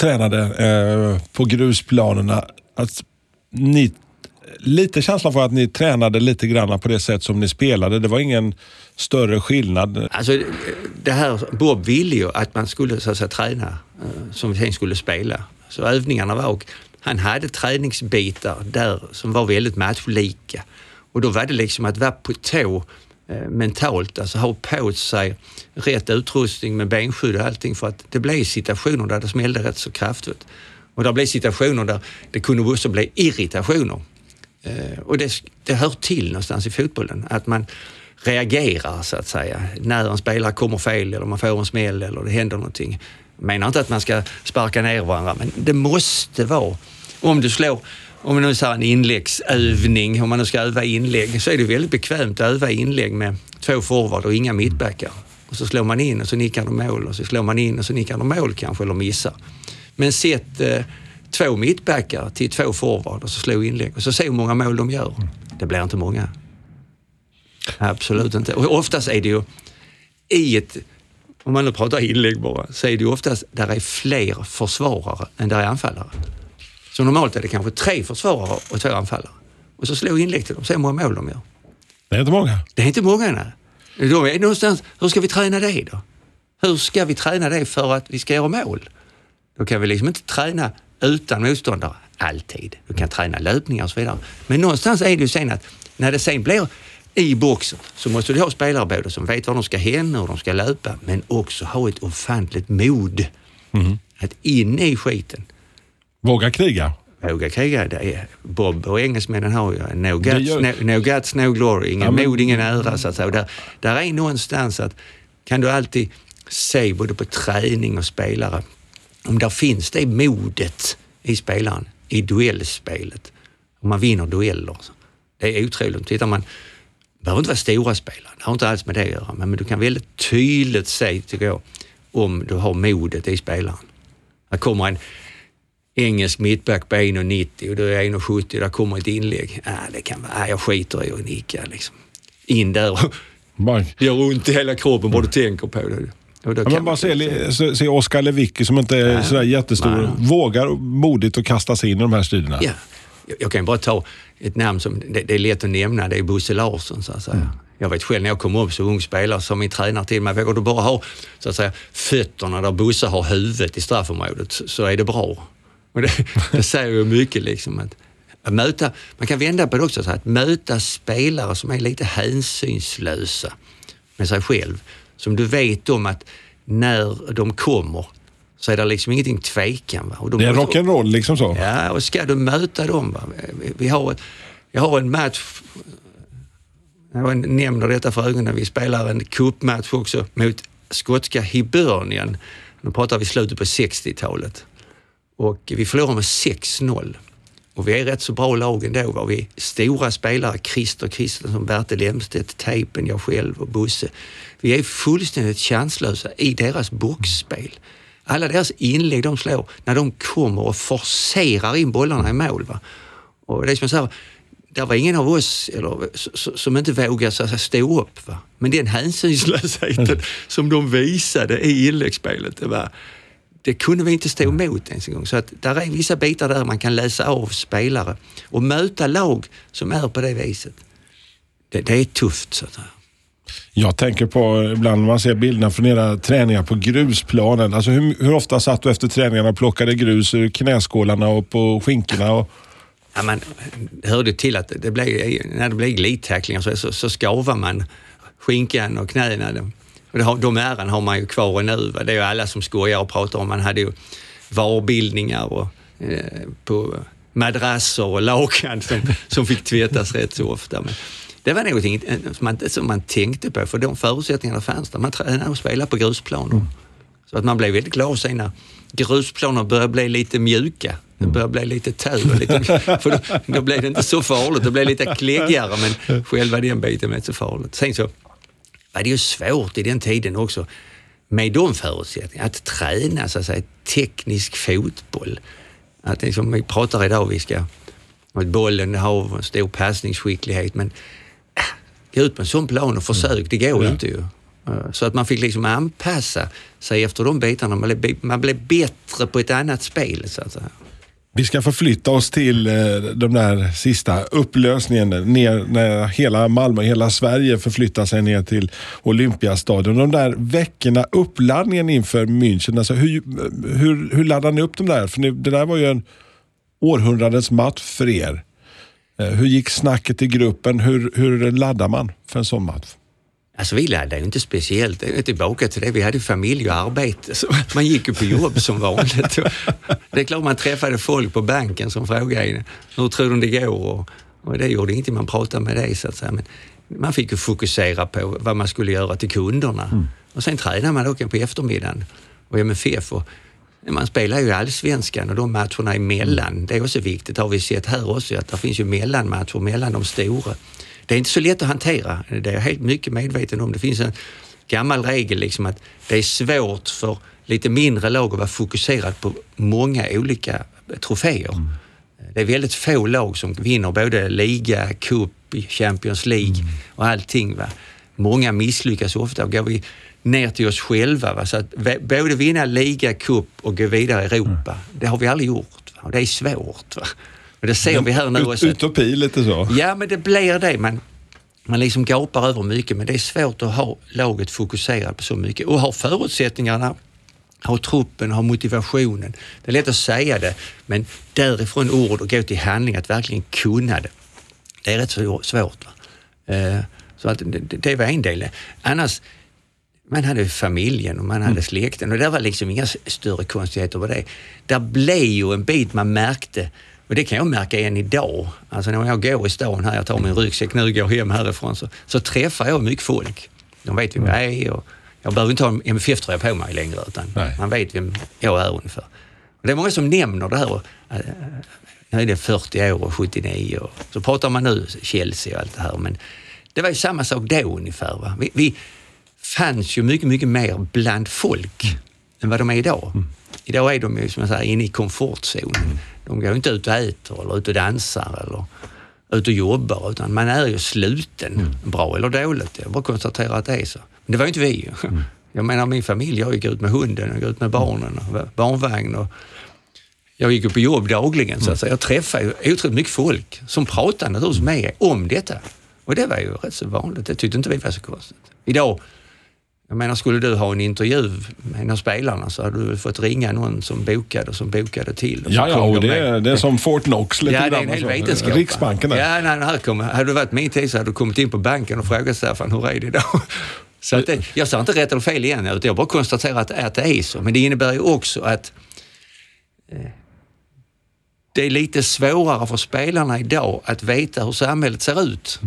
tränade på grusplanerna att ni, lite känslan för att ni tränade lite grann på det sätt som ni spelade. Det var ingen större skillnad. Alltså, det här, Bob ville ju att man skulle så att säga, träna eh, som vi sen skulle spela. Så övningarna var och han hade träningsbitar där som var väldigt matchlika. Och då var det liksom att vara på tå eh, mentalt, alltså ha på sig rätt utrustning med benskydd och allting för att det blev situationer där det smällde rätt så kraftigt. Och det blev situationer där det kunde också bli irritationer. Eh, och det, det hör till någonstans i fotbollen, att man reagerar så att säga. När en spelare kommer fel eller man får en smäll eller det händer någonting. Jag menar inte att man ska sparka ner varandra, men det måste vara, om du slår om vi nu säger en inläggsövning, om man nu ska öva inlägg, så är det väldigt bekvämt att öva inlägg med två forward och inga mittbackar. Och så slår man in och så nickar de mål och så slår man in och så nickar de mål kanske, eller missar. Men sätt eh, två mittbackar till två forward och så slå inlägg och så se hur många mål de gör. Det blir inte många. Absolut inte. Och oftast är det ju i ett, om man nu pratar inlägg bara, så är det ju oftast där är fler försvarare än där är anfallare. Så normalt är det kanske tre försvarare och två anfallare. Och så slår inlägg till dem, se hur många mål de gör. Det är inte många. Det är inte många nej. Då är någonstans, hur ska vi träna det då? Hur ska vi träna det för att vi ska göra mål? Då kan vi liksom inte träna utan motståndare alltid. Du kan träna löpningar och så vidare. Men någonstans är det ju sen att när det sen blir i boxen så måste du ha spelare både som vet var de ska hen och de ska löpa, men också ha ett ofantligt mod. Att in i skiten. Våga kriga. Våga kriga. Det är Bob och engelsmännen har ju no guts, gör- no, no, guts, no glory. Ingen Ja, men- mod, ingen ära. Så att säga. Där, där är någonstans att kan du alltid se både på träning och spelare om där finns det modet i spelaren, i duellspelet. Om man vinner dueller. Det är otroligt. Tittar man, det behöver inte vara stora spelare, det har inte alls med det att göra, men du kan väldigt tydligt se, tycker jag, om du har modet i spelaren. Här kommer en engelsk mittback på 1,90 och du är 1,70 där kommer ett inlägg. Ah, det kan vara, ah, jag skiter i att nicka liksom. In där och gör ont i hela kroppen bara du tänker på det. Och men bara man- se, se, Oskar Lewicki som inte är sådär jättestor. Nej. Vågar modigt att kasta sig in i de här striderna. Ja, jag, kan bara ta ett namn som det, det är lätt att nämna, det är Bosse Larsson så att säga. Mm. Jag vet själv när jag kom upp som ung spelare som min tränare till mig, vågar du bara ha så att säga, fötterna där Bosse har huvudet i straffområdet så, så är det bra. Och det, det säger ju mycket liksom. Att, att möta, man kan vända på det också, så här, att möta spelare som är lite hänsynslösa med sig själv. Som du vet om att när de kommer så är det liksom ingenting tvekan. Va? Och de Det är rock'n'roll liksom så. Ja, och ska du möta dem. Va? Vi, har jag har en match, jag nämner detta för ögonen, vi spelar en cupmatch också mot skotska Hibernian. Nu pratar vi slutet på 60-talet. Och vi förlorar med 6-0. Och vi är rätt så bra lag ändå. Va? Vi stora spelare, Christer Kristensson, Bertil Emstedt, Tejpen, jag själv och Bosse. Vi är fullständigt chanslösa i deras boxspel. Alla deras inlägg de slår, när de kommer och forcerar in bollarna i mål. Va? Och det är som jag säger, det var ingen av oss eller, som inte vågade så att stå upp. Va? Men den hänsynslösheten som de visade i inläggsspelet, det var det kunde vi inte stå emot ens en gång. Så att där är vissa bitar där man kan läsa av spelare och möta lag som är på det viset. Det, det är tufft. Så att. Jag tänker på ibland när man ser bilderna från era träningar på grusplanen. Alltså hur, hur ofta satt du efter träningarna och plockade grus ur knäskålarna och på skinkorna? Och, Ja, man hörde till att det blev, när det blev glidtacklingar så, så, så skavar man skinkan och knäna. Och det har, de äran har man ju kvar nu. Va? Det är ju alla som skojar och pratar om. Man hade ju varbildningar och, eh, på madrasser och lakan som, som fick tvättas rätt så ofta. Men det var någonting eh, som man, som man tänkte på, för de förutsättningarna fanns där. Man tränade och spelade på grusplaner. Så att man blev väldigt glad sen när grusplaner började bli lite mjuka. Det började bli lite tö. för då, då blev det inte så farligt. Det blev lite kläggigare men själva den biten var inte så farligt. Sen så var det ju svårt i den tiden också med de förutsättningarna att träna så att säga, teknisk fotboll. Att det som vi pratar idag, vi ska att bollen har en stor passningsskicklighet men äh, gå ut på en sån plan och försök, det går ju inte ju. Eh, Så att man fick liksom anpassa sig efter de bitarna. Man blev, man blev bättre på ett annat spel så att säga vi ska förflytta oss till eh, de där sista upplösningen. Ner, när hela Malmö, hela Sverige förflyttar sig ner till Olympiastadion. De där veckorna, uppladdningen inför München. Alltså hur, hur, hur laddar ni upp de där? För det där var ju en århundradets match för er. Eh, hur gick snacket i gruppen? Hur, hur laddar man för en sån match? Alltså vi laddade inte speciellt. Det är tillbaka till det. Vi hade familj och arbete. Så man gick ju på jobb som vanligt. Det är klart man träffade folk på banken som frågade en, hur tror du det går? Och, det gjorde ingenting, man pratade med det så att säga. Men man fick ju fokusera på vad man skulle göra till kunderna. Och sen tränade man också på eftermiddagen och MFF. Och man spelar ju allsvenskan och de matcherna emellan, det är också viktigt, har vi sett här också, att det finns ju mellanmatcher mellan de stora. Det är inte så lätt att hantera, det är jag helt mycket medveten om. Det finns en gammal regel liksom att det är svårt för lite mindre lag att vara fokuserad på många olika troféer. Det är väldigt få lag som vinner både liga, cup Champions League och allting. Va? Många misslyckas ofta och går vi ner till oss själva. Va? Så att både vinna liga, cup och gå vidare i Europa, det har vi aldrig gjort. Va? Och det är svårt. Va? Och det ser vi här nu också. utopi lite så. Ja, men det blir det. Man, man liksom gapar över mycket, men det är svårt att ha laget fokuserat på så mycket och ha förutsättningarna, ha truppen, ha motivationen. Det är lätt att säga det, men därifrån ord och gå till handling, att verkligen kunna det. Det är rätt så svårt. Va? Eh, Så att det, det var en del. Annars, man hade familjen och man hade släkten och det var liksom inga större konstigheter med det. Där blev ju en bit man märkte och det kan jag märka än idag. Alltså när jag går i stan här, jag tar min ryggsäck nu och går hem härifrån så, så träffar jag mycket folk. De vet vem jag är och jag behöver inte ha en MFF-tröja på mig längre utan Nej. man vet vem jag är ungefär. Och det är många som nämner det här. eh, Nu är det 40 år och 79 och så pratar man nu Chelsea och allt det här men det var ju samma sak då ungefär. Va? Vi, vi fanns ju mycket, mycket mer bland folk än vad de är idag. Idag är de ju som jag säger inne i komfortzonen. De går inte ut och äter eller ut och dansar eller ut och jobbar utan man är ju sluten, bra eller dåligt. Jag bara konstaterar att det är så. Men det var ju inte vi ju. Jag menar min familj, jag gick ut med hunden, jag gick ut med barnen och barnvagn och jag gick ju på jobb dagligen så att säga. Jag träffade ju otroligt mycket folk som pratade naturligtvis med om detta. Och det var ju rätt så vanligt. Det tyckte inte vi var så konstigt. Idag, jag menar skulle du ha en intervju med en av spelarna så hade du fått ringa någon som bokade och som bokade till. Och Ja, ja, och de det, är- det är som Fort Knox lite Ja, det är en hel vetenskap. Riksbanken där. Ja, nej, här kom, hade du varit min tid så hade du kommit in på banken och frågat Staffan, hur är det idag? Så att det, jag sa inte rätt eller fel igen, utan jag bara konstaterar att, att det är så. Men det innebär ju också att eh, det är lite svårare för spelarna idag att veta hur samhället ser ut.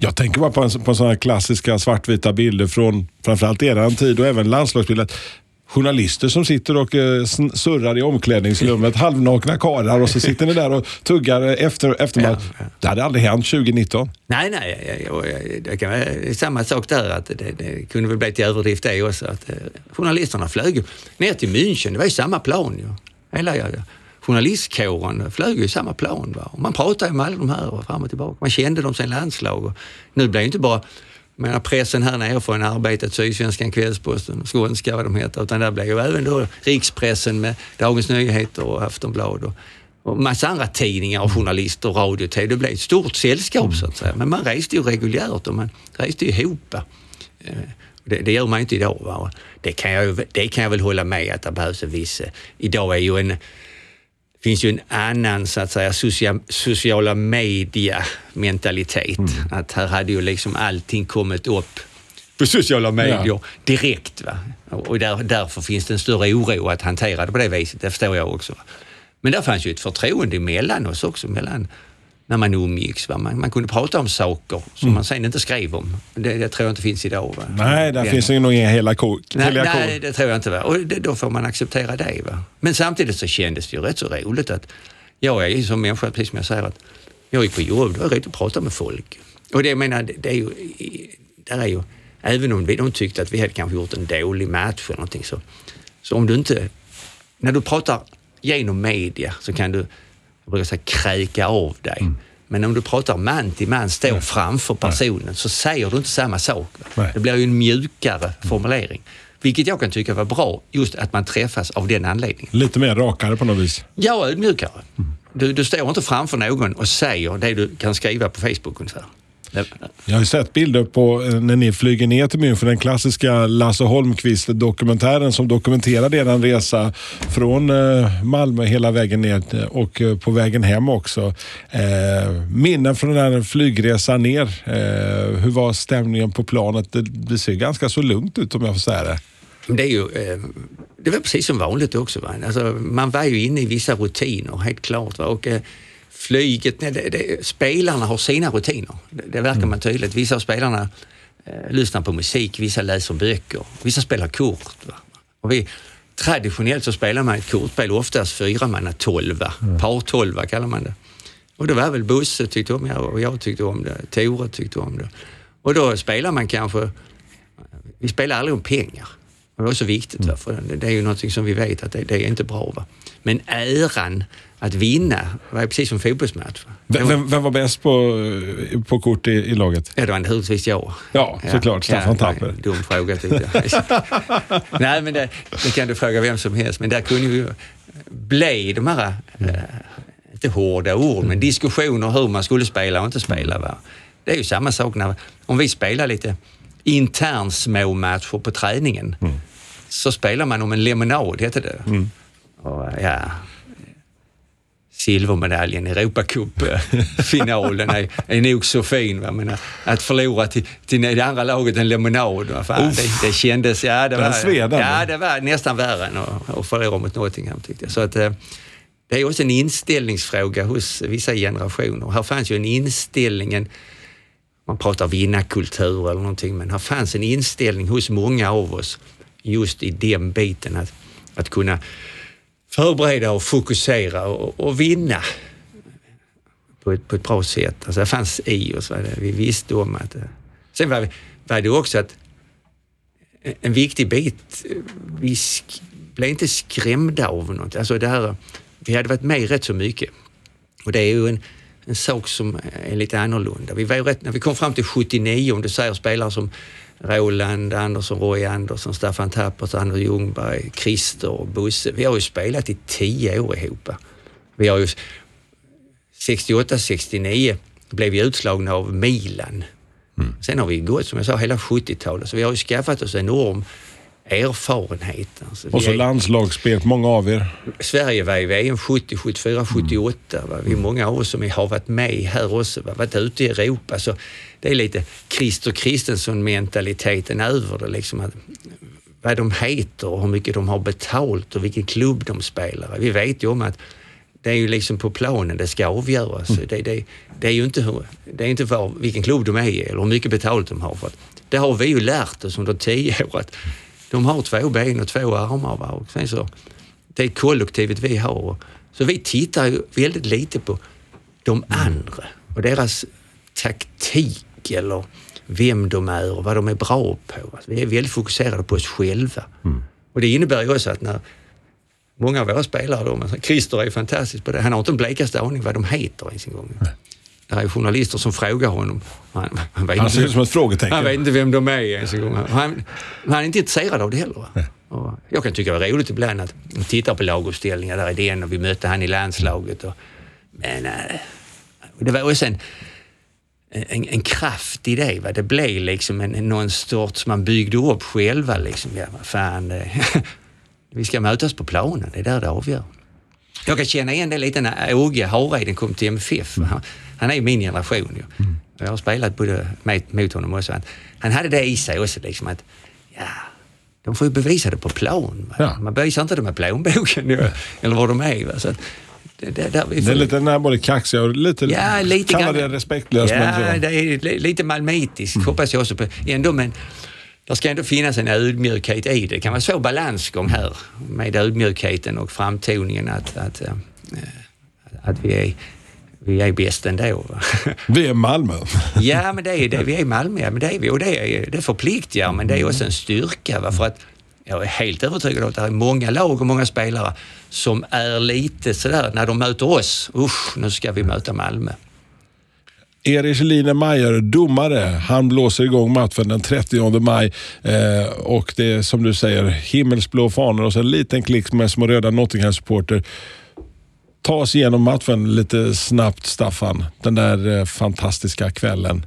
Jag tänker bara på, en, på sådana klassiska svartvita bilder från framförallt eran tid och även landslagsbilder. Journalister som sitter och eh, surrar i omklädningsrummet, halvnakna karlar och så sitter ni där och tuggar efter, efter Ja, match. ja. Det hade aldrig hänt 2019. Nej, nej, jag, jag, jag, det, kan, det samma sak där. Att det, det kunde väl bli till överdrift det också. Att, eh, journalisterna flög ner till München, det var ju samma plan ju. Hela ja, ja journalistkåren flög ju i samma plan. Va? Och man pratade ju med alla de här och fram och tillbaka. Man kände dem sen landslag. Och nu blir det inte bara menar, pressen här nere från Arbetet, Sydsvenskan, Kvällsposten, Skånska vad de heter, utan där blev ju även då rikspressen med Dagens Nyheter och Aftonbladet och, och massa andra tidningar och journalister och radio och TV. Det blev ett stort sällskap så att säga. Men man reste ju reguljärt och man reste ihop. Eh, det, det gör man ju inte idag. Va? Det, kan jag, det kan jag väl hålla med att det behövs en viss... Eh, idag är ju en finns ju en annan så att säga socia, sociala media-mentalitet. Att här hade ju liksom allting kommit upp på sociala medier Ja. direkt. Va? Och där, därför finns det en större oro att hantera det på det viset. Det förstår jag också. Men där fanns ju ett förtroende mellan oss också, mellan när man umgicks. Va? Man, man kunde prata om saker som man sen inte skrev om. Det, det tror jag inte finns idag. Va? Nej, där Den- finns ju nog inga hela ko. Nej, nej, kor. det tror jag inte. Va? Och det, då får man acceptera det. Va? Men samtidigt så kändes det ju rätt så roligt att jag är ju som människa, precis som jag säger, att jag gick på jobb, då är rätt att prata med folk. Och det, jag menar, det, det är ju, där är ju, även om vi, de tyckte att vi hade kanske gjort en dålig match eller någonting så, så om du inte, när du pratar genom media så kan du, jag brukar säga kräka av dig. Mm. Men om du pratar man till man, står framför personen, så säger du inte samma sak. Nej. Det blir ju en mjukare formulering. Vilket jag kan tycka var bra, just att man träffas av den anledningen. Lite mer rakare på något vis. Ja, ödmjukare. Du, du står inte framför någon och säger det du kan skriva på Facebook ungefär. Jag har ju sett bilder på eh, när ni flyger ner till München, den klassiska Lasse Holmqvist-dokumentären som dokumenterade er resa från eh, Malmö hela vägen ner eh, och på vägen hem också. Minnen från den här flygresan ner. Hur var stämningen på planet? Det, ser ganska så lugnt ut om jag får säga det. Det är ju, det var precis som vanligt också. Va? Alltså, man var ju inne i vissa rutiner, helt klart. Va? Och, flyget, nej, det, det, spelarna har sina rutiner. Det, det verkar man tydligt. Vissa av spelarna eh, lyssnar på musik, vissa läser böcker, vissa spelar kort. Och vi, traditionellt så spelar man ett kortspel, oftast fyra man tolva, par tolva kallar man det. Och det var väl Bosse tyckte om det och jag tyckte om det, Tore tyckte om det. Och då spelar man kanske vi spelar aldrig om pengar. Och det är också viktigt, va? för det- det är ju någonting som vi vet att det, det är inte bra. Va? Men äran att vinna. Det var precis som fotbollsmatch. Vem, var- vem, var bäst på, eh, på kort i, i laget? Ja, det var naturligtvis jag. Ja, såklart. Staffan var Tapper. Dum fråga tyckte jag. Nej, men det, det kan du fråga vem som helst. Men där kunde ju bli de här, eh, inte hårda ord, men diskussioner hur man skulle spela och inte spela. Va? Det är ju samma sak när, om vi spelar lite intern små matcher på träningen. Så spelar man om en lemonad, hette det. Och, ja, silvermedaljen i Europacup-finalen är, är nog så fin. Va? Men att förlora till, till det andra laget en lemonad, va? Fan, det, det kändes... Ja, det var, ja, det var nästan värre än att, att förlora mot Nottingham tyckte jag. Så att, eh, det är också en inställningsfråga hos vissa generationer. Här fanns ju en inställning, en, man pratar vinnarkultur eller någonting, men här fanns en inställning hos många av oss just i den biten att, att kunna förbereda och fokusera och, och vinna på ett, på ett bra sätt. Alltså det fanns i oss. Vi visste om att... Eh. Sen var, var det också att en- viktig bit, eh, vi sk, blev inte skrämda av något. Alltså det här, vi hade varit med rätt så mycket. Och det är ju en, en sak som är lite annorlunda. Vi var ju rätt, när vi kom fram till 79, om du säger spelare som Roland Andersson, Roy Andersson, Staffan Tappert, Anders Ljungberg, Christer och Bosse. Vi har ju spelat i tio år ihop. Vi har ju 68, 69 blev vi utslagna av Milan. Sen har vi gått, som jag sa, hela 70-talet. Så vi har ju skaffat oss enorm erfarenhet. Alltså, Och så är- landslagsspel många av er. Sverige var i VM 70, 74, 78. Va? Vi är många av oss som har varit med här också, va? varit ute i Europa. Så det är lite Christer Kristensson-mentaliteten över det. Liksom att, vad de heter och hur mycket de har betalt och vilken klubb de spelar. Vi vet ju om att det är ju liksom på planen det ska avgöras. Det, det, det är ju inte, hur, det är inte var, vilken klubb de är i eller hur mycket betalt de har. För det har vi ju lärt oss under tio år att de har två ben och två armar. Va? Och sen så, det är kollektivet vi har. Så vi tittar ju väldigt lite på de andra och deras taktik eller vem de är och vad de är bra på. Alltså, vi är väldigt fokuserade på oss själva. Och det innebär ju också att när många av våra spelare, då, Christer är ju fantastisk på det, han har inte en blekaste aning vad de heter ens en gång. Det är journalister som frågar honom. Han, han, vet Han ser ut som ett frågetecken. han vet inte vem de är ens en gång. Han, han är inte intresserad av det heller. Jag kan tycka det var roligt ibland att titta på laguppställningar. Där är den och vi mötte han i landslaget. Och, men äh, det var också en, en, en kraft i det. Va? Det blev liksom en, någon sorts, man byggde upp själva. Liksom. Ja, fan, det, vi ska mötas på planen, det är där det avgör. Jag kan känna igen det lite när Åge Hareiden kom till MFF. va? Han, är min generation ju. Jag har spelat både med, mot honom också. Han, han hade det i sig också, liksom att ja, de får ju bevisa det på plan. Ja. Man bevisar inte det med plånboken ju, eller vad de är. Va? Så att, det, det, Det får- är lite den här både kaxiga och lite... Ja, lite Kalla grann. det respektlöst. Ja, det är li- lite malmöitiskt hoppas jag också på. Ändå, men det ska ändå finnas en ödmjukhet i det. Det kan vara svår balansgång här med ödmjukheten och framtoningen att, att, eh, att vi, är, vi är bäst ändå. Vi är Malmö. Ja, men det är det. Vi är Malmö, men det är vi. Och det, är, det förpliktigar, men det är också en styrka. Va? För att jag är helt övertygad om att det är många lag och många spelare som är lite sådär, när de möter oss, usch, nu ska vi möta Malmö. Erik Line Mayer, domare. Han blåser igång matchen den 30 maj. Eh, och det är som du säger himmelsblå fanor och så en liten klick med små röda Nottingham-supporter. Ta oss igenom matchen lite snabbt, Staffan. Den där eh, fantastiska kvällen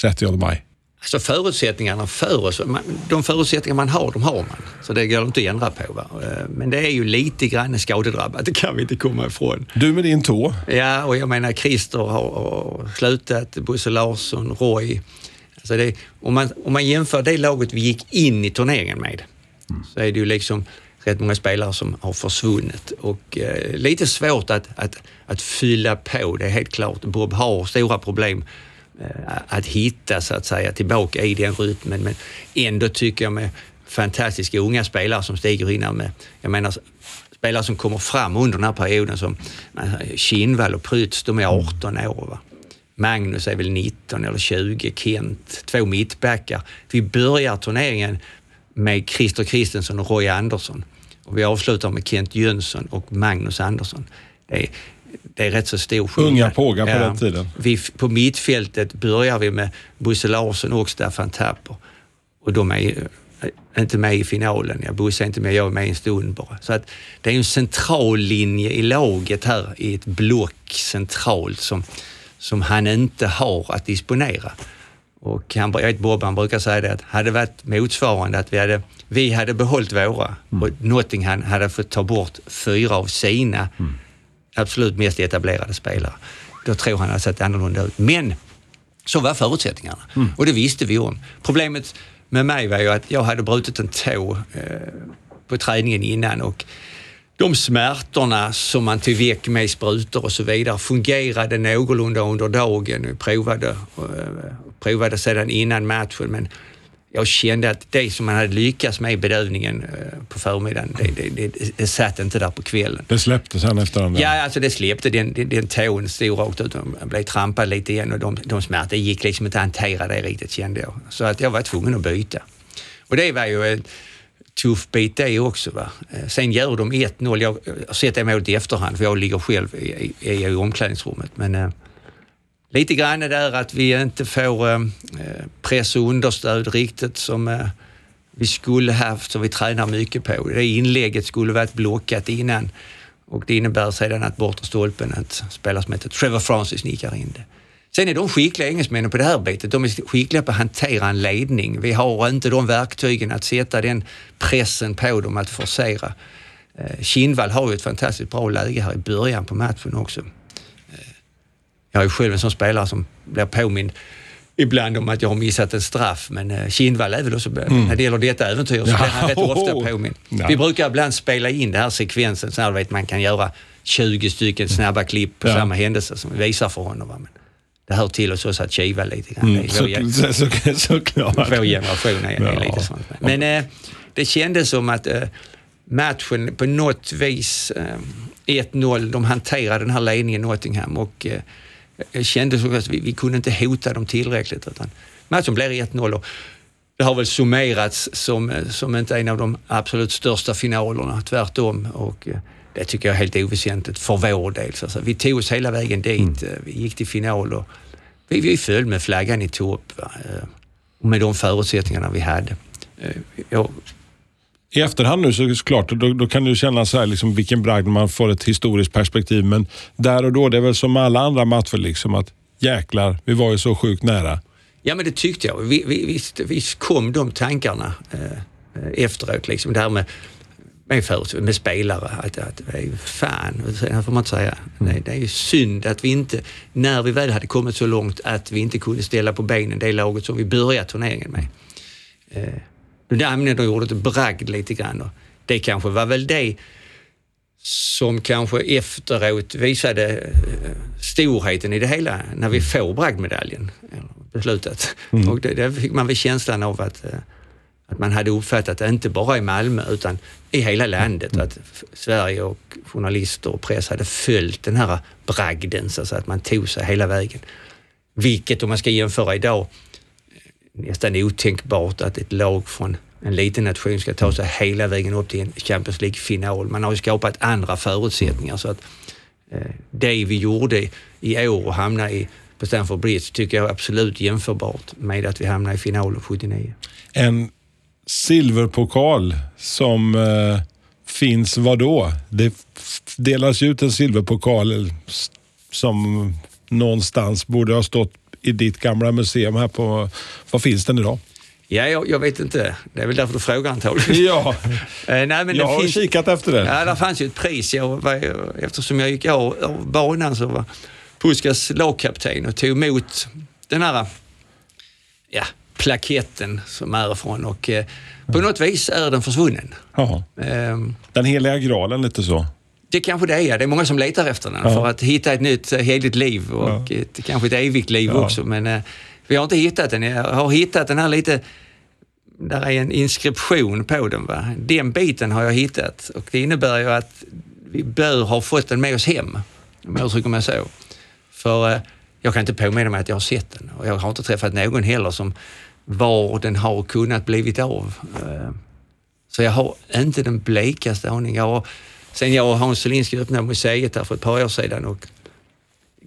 30 maj. Alltså förutsättningarna för oss, de förutsättningar man har, de har man. Så det går inte att ändra på. Va? Eh, Men det är ju lite grann skadedrabbat, det kan vi inte komma ifrån. Du med din tå. Ja, och jag menar Christer har, slutat, Bosse Larsson, Roy. Alltså det, om, man, om man jämför det laget vi gick in i turneringen med så är det ju liksom rätt många spelare som har försvunnit och eh, lite svårt att, att, att fylla på, det är helt klart. Bob har stora problem eh, att hitta så att säga tillbaka i den rytmen men ändå tycker jag med fantastiska unga spelare som stiger in här med, jag menar spelare som kommer fram under den här perioden som eh, Kinnvall och Prytz, de är 18 år. Va? Magnus är väl 19 eller 20, Kent, två mittbackar. Vi börjar turneringen med Christer Christensen och Roy Andersson och vi avslutar med Kent Jönsson och Magnus Andersson. det är, det är rätt så stor skillnad. Unga pågar på den tiden. Vi, på mittfältet börjar vi med Bosse Larsson och Staffan Tapper. Och de är ju inte med i finalen. Jag Bosse är inte med, jag är med en stund bara. Så att det är en central linje i laget här i ett block centralt som, som han inte har att disponera. Och han, jag vet Bob, han brukar säga det att hade det varit motsvarande att vi hade, vi hade behållit våra mm. och Nottingham hade fått ta bort fyra av sina mm. absolut mest etablerade spelare. Då tror han att det sett annorlunda ut. Men så var förutsättningarna mm. och det visste vi om. Problemet med mig var ju att jag hade brutit en tå eh, på träningen innan och de smärtorna som man tog väck med sprutor och så vidare fungerade någorlunda under dagen. Jag provade, eh, provade sedan innan matchen men jag kände att det som man hade lyckats med i bedövningen eh, på förmiddagen, det, det, det, det satt inte där på kvällen. Det släppte sen efter den där. Ja, alltså det släppte. Den, den, den tån stod rakt ut och blev trampad lite igen och de, de smärtor, gick liksom inte att hantera det riktigt kände jag. Så att jag var tvungen att byta. Och det var ju en tuff bit det också. Va? Eh, sen gör de 1-0. Jag har sett det målet i efterhand för jag ligger själv i, i, i omklädningsrummet. Men, eh, lite grann där att vi inte får eh, eh, press och understöd riktigt som eh, vi skulle haft, som vi tränar mycket på. Det inlägget skulle varit blockat innan och det innebär sedan att bortre stolpen, att spelare som heter Trevor Francis nickar in det. Sen är de skickliga engelsmännen på det här bitet. De är skickliga på att hantera en ledning. Vi har inte de verktygen att sätta den pressen på dem att forcera. Eh, Kindvall har ju ett fantastiskt bra läge här i början på matchen också. Jag är själv en sån spelare som blir påmind ibland om att jag har missat en straff, men eh, Kindvall är väl också, mm. när det gäller detta äventyr, så blir han rätt ofta påmind. Ja. Vi brukar ibland spela in den här sekvensen så här, vet, man kan göra 20 stycken snabba klipp på ja. samma händelse som vi visar för honom. Men det hör till oss också att kiva lite grann. Mm, så, så, så, såklart. Vår generation är, ja. lite sånt. Men eh, det kändes som att eh, matchen på något vis, eh, 1-0, de hanterade den här ledningen Nottingham och eh, kände så att vi, vi kunde inte hota dem tillräckligt. Utan matchen blev 1-0 och det har väl summerats som, som inte en av de absolut största finalerna, tvärtom. Och eh, det tycker jag är helt oväsentligt för vår del. Så vi tog oss hela vägen dit, mm. vi gick till final och vi, vi föll med flaggan i topp. Eh, med de förutsättningarna vi hade. Eh, jag i efterhand nu så såklart, då, då kan du känna så här, liksom, vilken bragd man får ett historiskt perspektiv. Men där och då, det är väl som alla andra matcher, liksom, att jäklar, vi var ju så sjukt nära. Ja, men det tyckte jag. Vi, vi, visst, visst kom de tankarna eh, eh efteråt, liksom, det här med med, för, med spelare. Att, att, fan, det får man inte säga. Mm. Det är ju synd att vi inte, när vi väl hade kommit så långt, att vi inte kunde ställa på benen det laget som vi började turneringen med. Eh, du använde ordet bragd lite grann. Och det kanske var väl det som kanske efteråt visade eh, storheten i det hela när vi får bragdmedaljen, beslutet. Mm. Och det, det fick man väl känslan av att, eh, att man hade uppfattat det inte bara i Malmö utan i hela landet. Mm. Att Sverige och journalister och press hade följt den här bragden så att man tog sig hela vägen. Vilket om man ska jämföra idag nästan otänkbart att ett lag från en liten nation ska ta sig hela vägen upp till en Champions League-final. Man har ju skapat andra förutsättningar så att eh, det vi gjorde i år och hamna i på Stamford Bridge tycker jag är absolut jämförbart med att vi hamnade i finalen 79. En silverpokal som eh, finns vad då? Det delas ut en silverpokal som någonstans borde ha stått i ditt gamla museum här på... Var finns den idag? Ja, jag, jag, vet inte. Det är väl därför du frågar antagligen. Ja, eh, nej, men jag har finns, kikat efter det. Ja, det fanns ju ett pris. Jag var, eftersom jag gick av, av banan så var Puskas lagkapten och tog emot den här ja, plaketten som är ifrån och eh, på något vis är den försvunnen. Ja. Um, den heliga graalen lite så? Det kanske det är. Det är många som letar efter den ja. för att hitta ett nytt eh, heligt liv och ja. ett, kanske ett evigt liv ja. också. Men eh, vi har inte hittat den. Jag har hittat den här lite där är en inskription på den. Va? Den biten har jag hittat och det innebär ju att vi bör ha fått den med oss hem, om jag uttrycker mig så. För eh, jag kan inte påminna mig att jag har sett den och jag har inte träffat någon heller som var den har kunnat blivit av. Eh, så jag har inte den blekaste aning. Jag har sen jag och Hans Solinski öppnade museet här för ett par år sedan och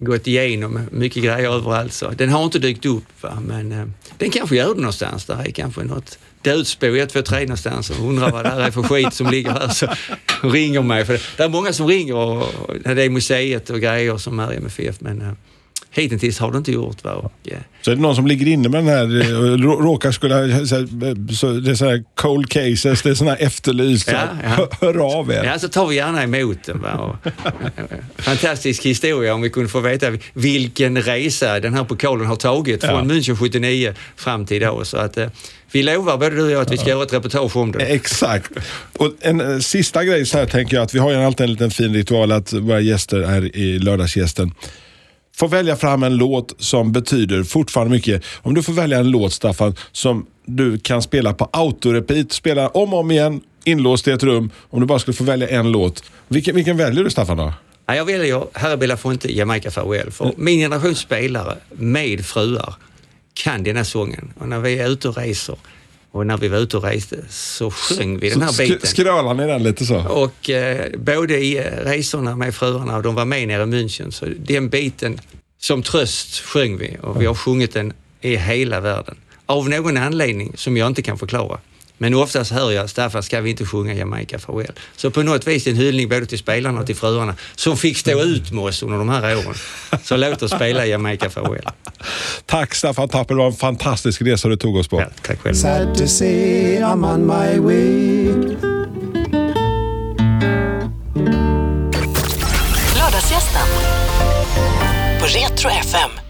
gått igenom mycket grejer överallt. Så den har inte dykt upp, va? men eh, den kanske gör det någonstans. Där är kanske något dödsbo 1, 2, 3 någonstans och undrar vad det här är för skit som ligger här. Så ringer mig. För det är många som ringer och, när det är museet och grejer som är MFF. Men eh, hittills har det inte gjort. Va? Och, eh, Så är det någon som ligger inne med den här, eh, rå- råkar skulle, så här, så det är så här cold cases, det är sådana här efterlyst. så Ja, ja. Hör av er. Ja, så tar vi gärna emot den. Va? Och, fantastisk historia om vi kunde få veta vilken resa den här pokalen har tagit från Ja. München 79 fram till idag. Så att, eh, vi lovar både du och jag att vi ska göra ett reportage om det. Exakt. Och en eh, sista grej så här tänker jag att vi har ju alltid en liten fin ritual att våra gäster är i lördagsgästen får välja fram en låt som betyder fortfarande mycket. Om du får välja en låt Staffan som du kan spela på autorepeat, spela om och om igen, inlåst i ett rum. Om du bara skulle få välja en låt. Vilken, vilken väljer du Staffan då? Ja, jag väljer Herre Belafonte, Jamaica Farewell. För min generation spelare med fruar kan denna sången. Och när vi är ute och reser och när vi var ute och reste så sjöng vi den här Så biten. Skrölar ni den lite så? Och eh, både i eh, resorna med fruarna och de var med nere i München, så den biten som tröst sjöng vi och vi har sjungit den i hela världen. Av någon anledning som jag inte kan förklara. Men oftast hör jag Staffan, ska vi inte sjunga Jamaica Farewell? Så på något vis en hyllning både till spelarna och till fruarna som fick stå ut med oss under de här åren. Så låt oss spela Jamaica Farewell. Tack Staffan Tappel, det var en fantastisk resa du tog oss på. Ja, tack själv. Sad to say I'm on my way. Lördagsgästen på Retro FM.